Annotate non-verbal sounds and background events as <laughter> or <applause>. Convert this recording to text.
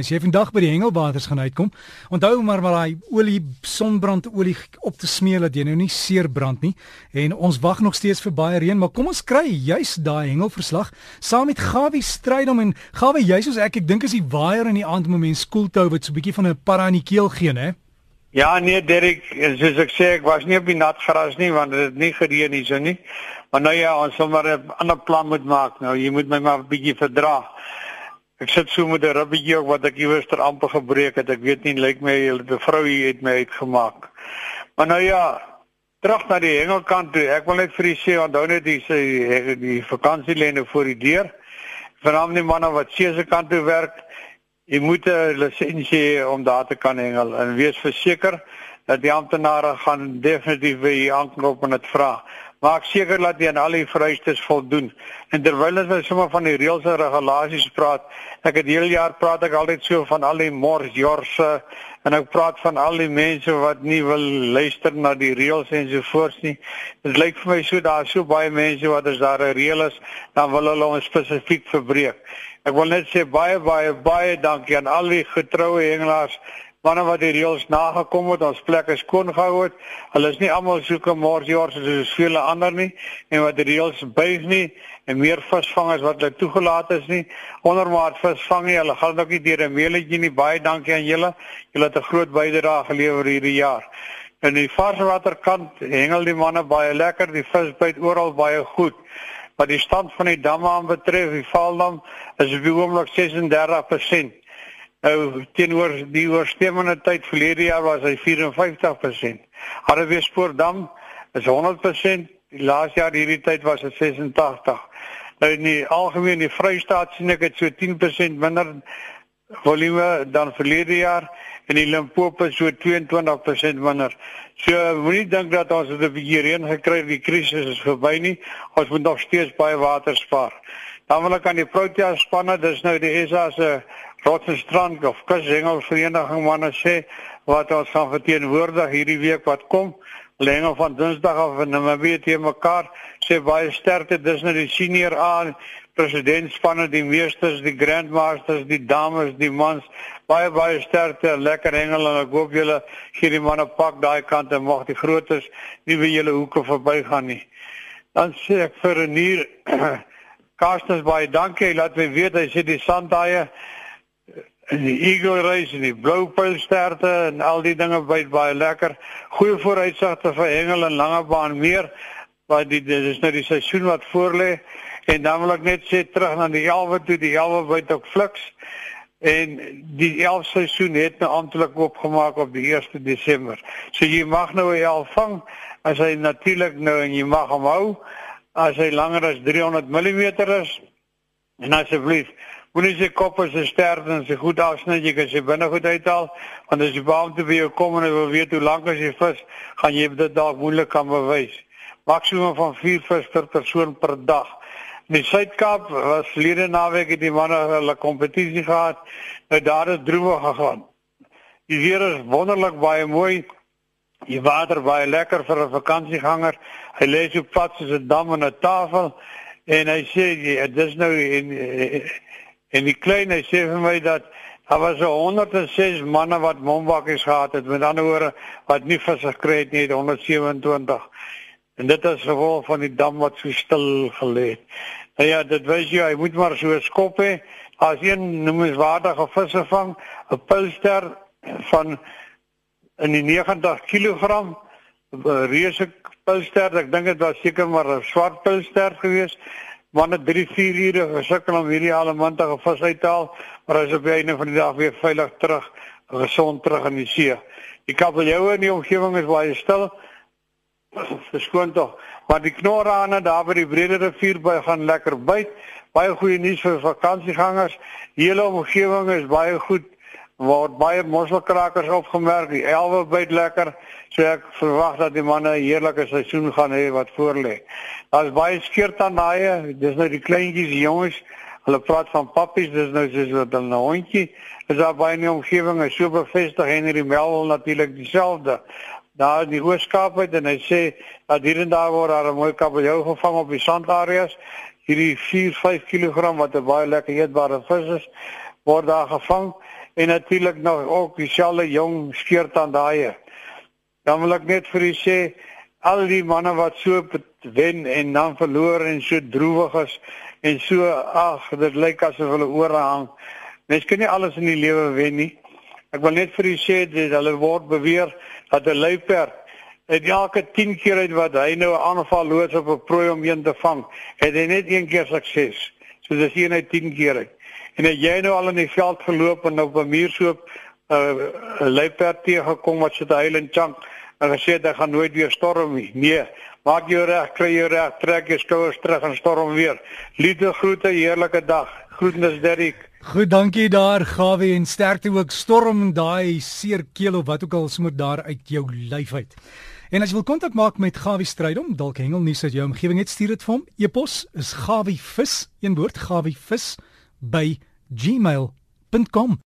As jy vandag by die hengelwaters gaan uitkom, onthou maar maar daai olie sonbrandolie op te smeer dat jy nou nie seer brand nie. En ons wag nog steeds vir baie reën, maar kom ons kry juis daai hengelverslag saam met Gawie Strydom en Gawie juis soos ek ek dink is die waier in die aand om mense koel te hou wat so 'n bietjie van 'n para in die keel gee, hè? Ja, nee Derek, soos ek sê, ek was nie op die nat gras nie want dit het nie gereën hier so nie. Maar nou ja, ons sal maar 'n ander plan moet maak. Nou jy moet my maar 'n bietjie verdra. Ek sit so met 'n ribbetjie ook wat ek iewers ter amper gebreek het. Ek weet nie lyk my die vrou hier het my uitgemaak. Maar nou ja, terug na die hengelkant toe. Ek wil net vir u sê onthou net die die, die vakansielende voor die deur. Veral die manne wat seese kant toe werk, jy moet 'n lisensie hê om daar te kan hengel en wees verseker dat die amptenare gaan definitief by u aanklop en dit vra maak seker dat jy aan al die vereistes voldoen. En terwyl ons sommer van die reëls en regulasies praat, ek het heel jaar praat ek altyd so van al die mors jorse en ek praat van al die mense wat nie wil luister na die reëls en so voort nie. Dit lyk vir my so daar so baie mense wat as daar 'n reël is, dan wil hulle hom spesifiek verbreek. Ek wil net sê baie baie baie dankie aan al die getroue hengelaars manne wat die reëls nagekom het, ons plekke skoon gehou het. Hulle is nie almal soeke morsjors soos vele ander nie en wat die reëls buig nie en meer visvangers wat hulle toegelaat is nie. Ondermaat visvang nie. Hulle gaan ook nie deur 'n meeletjie nie. Baie dankie aan julle. Julle het 'n groot bydrae gelewer hierdie jaar. In die varswaterkant hengel die manne baie lekker. Die vis byt oral baie goed. Wat die stand van die damme aan betref, die Vaaldam is op die oomblik 36%. Nou teenoor die oorstemmende tyd verlede jaar was hy 54%. Hartbeespoortdam is 100%, die laaste jaar hierdie tyd was dit 86. Nou in die algemeen die Vrystaat sien ek dit so 10% minder volume dan verlede jaar en die Limpopo so 22% minder. So moenie dink dat ons dit 'n bietjie reën gekry het, die krisis is verby nie. Ons moet nog steeds baie water spaar. Dan wil ek aan die Protea spanne, dis nou die SA se Rotsenstrand of Kushengel Vereniging manne sê wat ons gaan verteenwoordig hierdie week wat kom. Lenge van Dinsdag af en nou weet jy mekaar sê baie sterkte. Dis nou die senior aan presidentspanne die meesters die grandmasters die dames die mans. Baie baie sterkte. Lekker hengel en ek hoop julle gee die manne pak daai kant en mag die grootes nie by julle hoeke verbygaan nie. Dan sê ek vir 'n uur <clears throat> Karstens baie dankie. Laat my weet hy sê die sandhaie en die Eagle Race en die Blue Pearl sterte en al die dinge byt baie lekker. Goeie vooruitsigte vir hengel en langebaan meer. Die dit is nou die seisoen wat voorlê en dan wil ek net sê terug na die 11 toe die 11 byt ook fliks. En die 11 seisoen het nou amptelik oopgemaak op die 1 Desember. So jy mag nou 'n 11 vang as hy natuurlik nou en jy mag hom hou as hy langer as 300 mm is. En asseblief Moenie se kop as 'n sterf en se goed afsny jy kan se binne goed uithaal want as jy beampte by jou kom en wil weet hoe lank as jy vis gaan jy dit dalk moeilik kan bewys. Maksimum van 4 vis per persoon per dag. In die Suid-Kaap was verlede naweek het die manne hulle kompetisie gehad. Nou daar het droewe gegaan. Die weer is wonderlik baie mooi. Die water baie lekker vir 'n vakansieganger. Hy lê so plat soos 'n dam en 'n tafel en hy sê dis nou in En die klein hy sê vir my dat daar was 106 manne wat mombakkies gehad het, met ander woorde wat nie vis gekry het nie, 127. En dit is gevolg van die dam wat so stil gelê het. Nou ja, dit wys jy, hy moet maar so skop hê. As een noemenswaardige visse vang, 'n pulster van in die 90 kg, 'n reuse pulster, ek dink dit was seker maar 'n swart pulster geweest wanneer 3 4 ure gesukkel om hierdie allemantige vis uit te haal, maar hy is op die einde van die dag weer veilig terug, gesond terug in die see. Die kabeljoue in die omgewing is baie stil. <clears throat> Verskoon tog, maar die knorrane daar by die Brede rivier by gaan lekker byt. Baie goeie nuus vir vakansiegangers. Die hele omgewing is baie goed word baie mosselkrakers opgemerk. Die elwe byt lekker. So ek verwag dat die manne 'n heerlike seisoen gaan hê wat voorlê. Daar's baie skeurtandaaie. Dis nou die kleintjies, die jongens. Hulle praat van pappies, dis nou soos wat 'n hondjie. Is daar baie in die omgewing is so bevestig Henry Melville natuurlik dieselfde. Daar die Ooskaap uit en hy sê dat hier en daar word daar 'n mooi kabeljou gevang op die sandareas. Hierdie 4-5 kg wat 'n baie lekker eetbare vis is, word daar gevang en natuurlik nog ook dieselfde jong skeert aan daai. Dan wil ek net vir u sê al die manne wat so wen en dan verloor en so droewig is en so ag dit lyk asof hulle ore hang. Mens kan nie alles in die lewe wen nie. Ek wil net vir u sê dat hulle word beweer dat 'n luiperd het elke 10 keer uit wat hy nou 'n aanval loods op 'n prooi om een te vang, het hy net een keer sukses. So dis een uit 10 keer. Uit. En as jy nou al in die veld geloop en op 'n muur so 'n uh, luiperd teëgekom wat sit huil en chunk en gesê dit gaan nooit weer storm nie. Nee, maak jou reg, kry jou reg, trek jou skouers terug en storm weer. Liefde groete, heerlike dag. Groetnis Derrick. Goed, dankie daar Gawie en sterkte ook storm daai seer keel of wat ook al sommer daar uit jou lyf uit. En as jy wil kontak maak met Gawie Strydom, dalk hengel nuus uit jou omgewing, net stuur dit vir hom. E-pos is gawievis, een woord, gawievis by gmail.com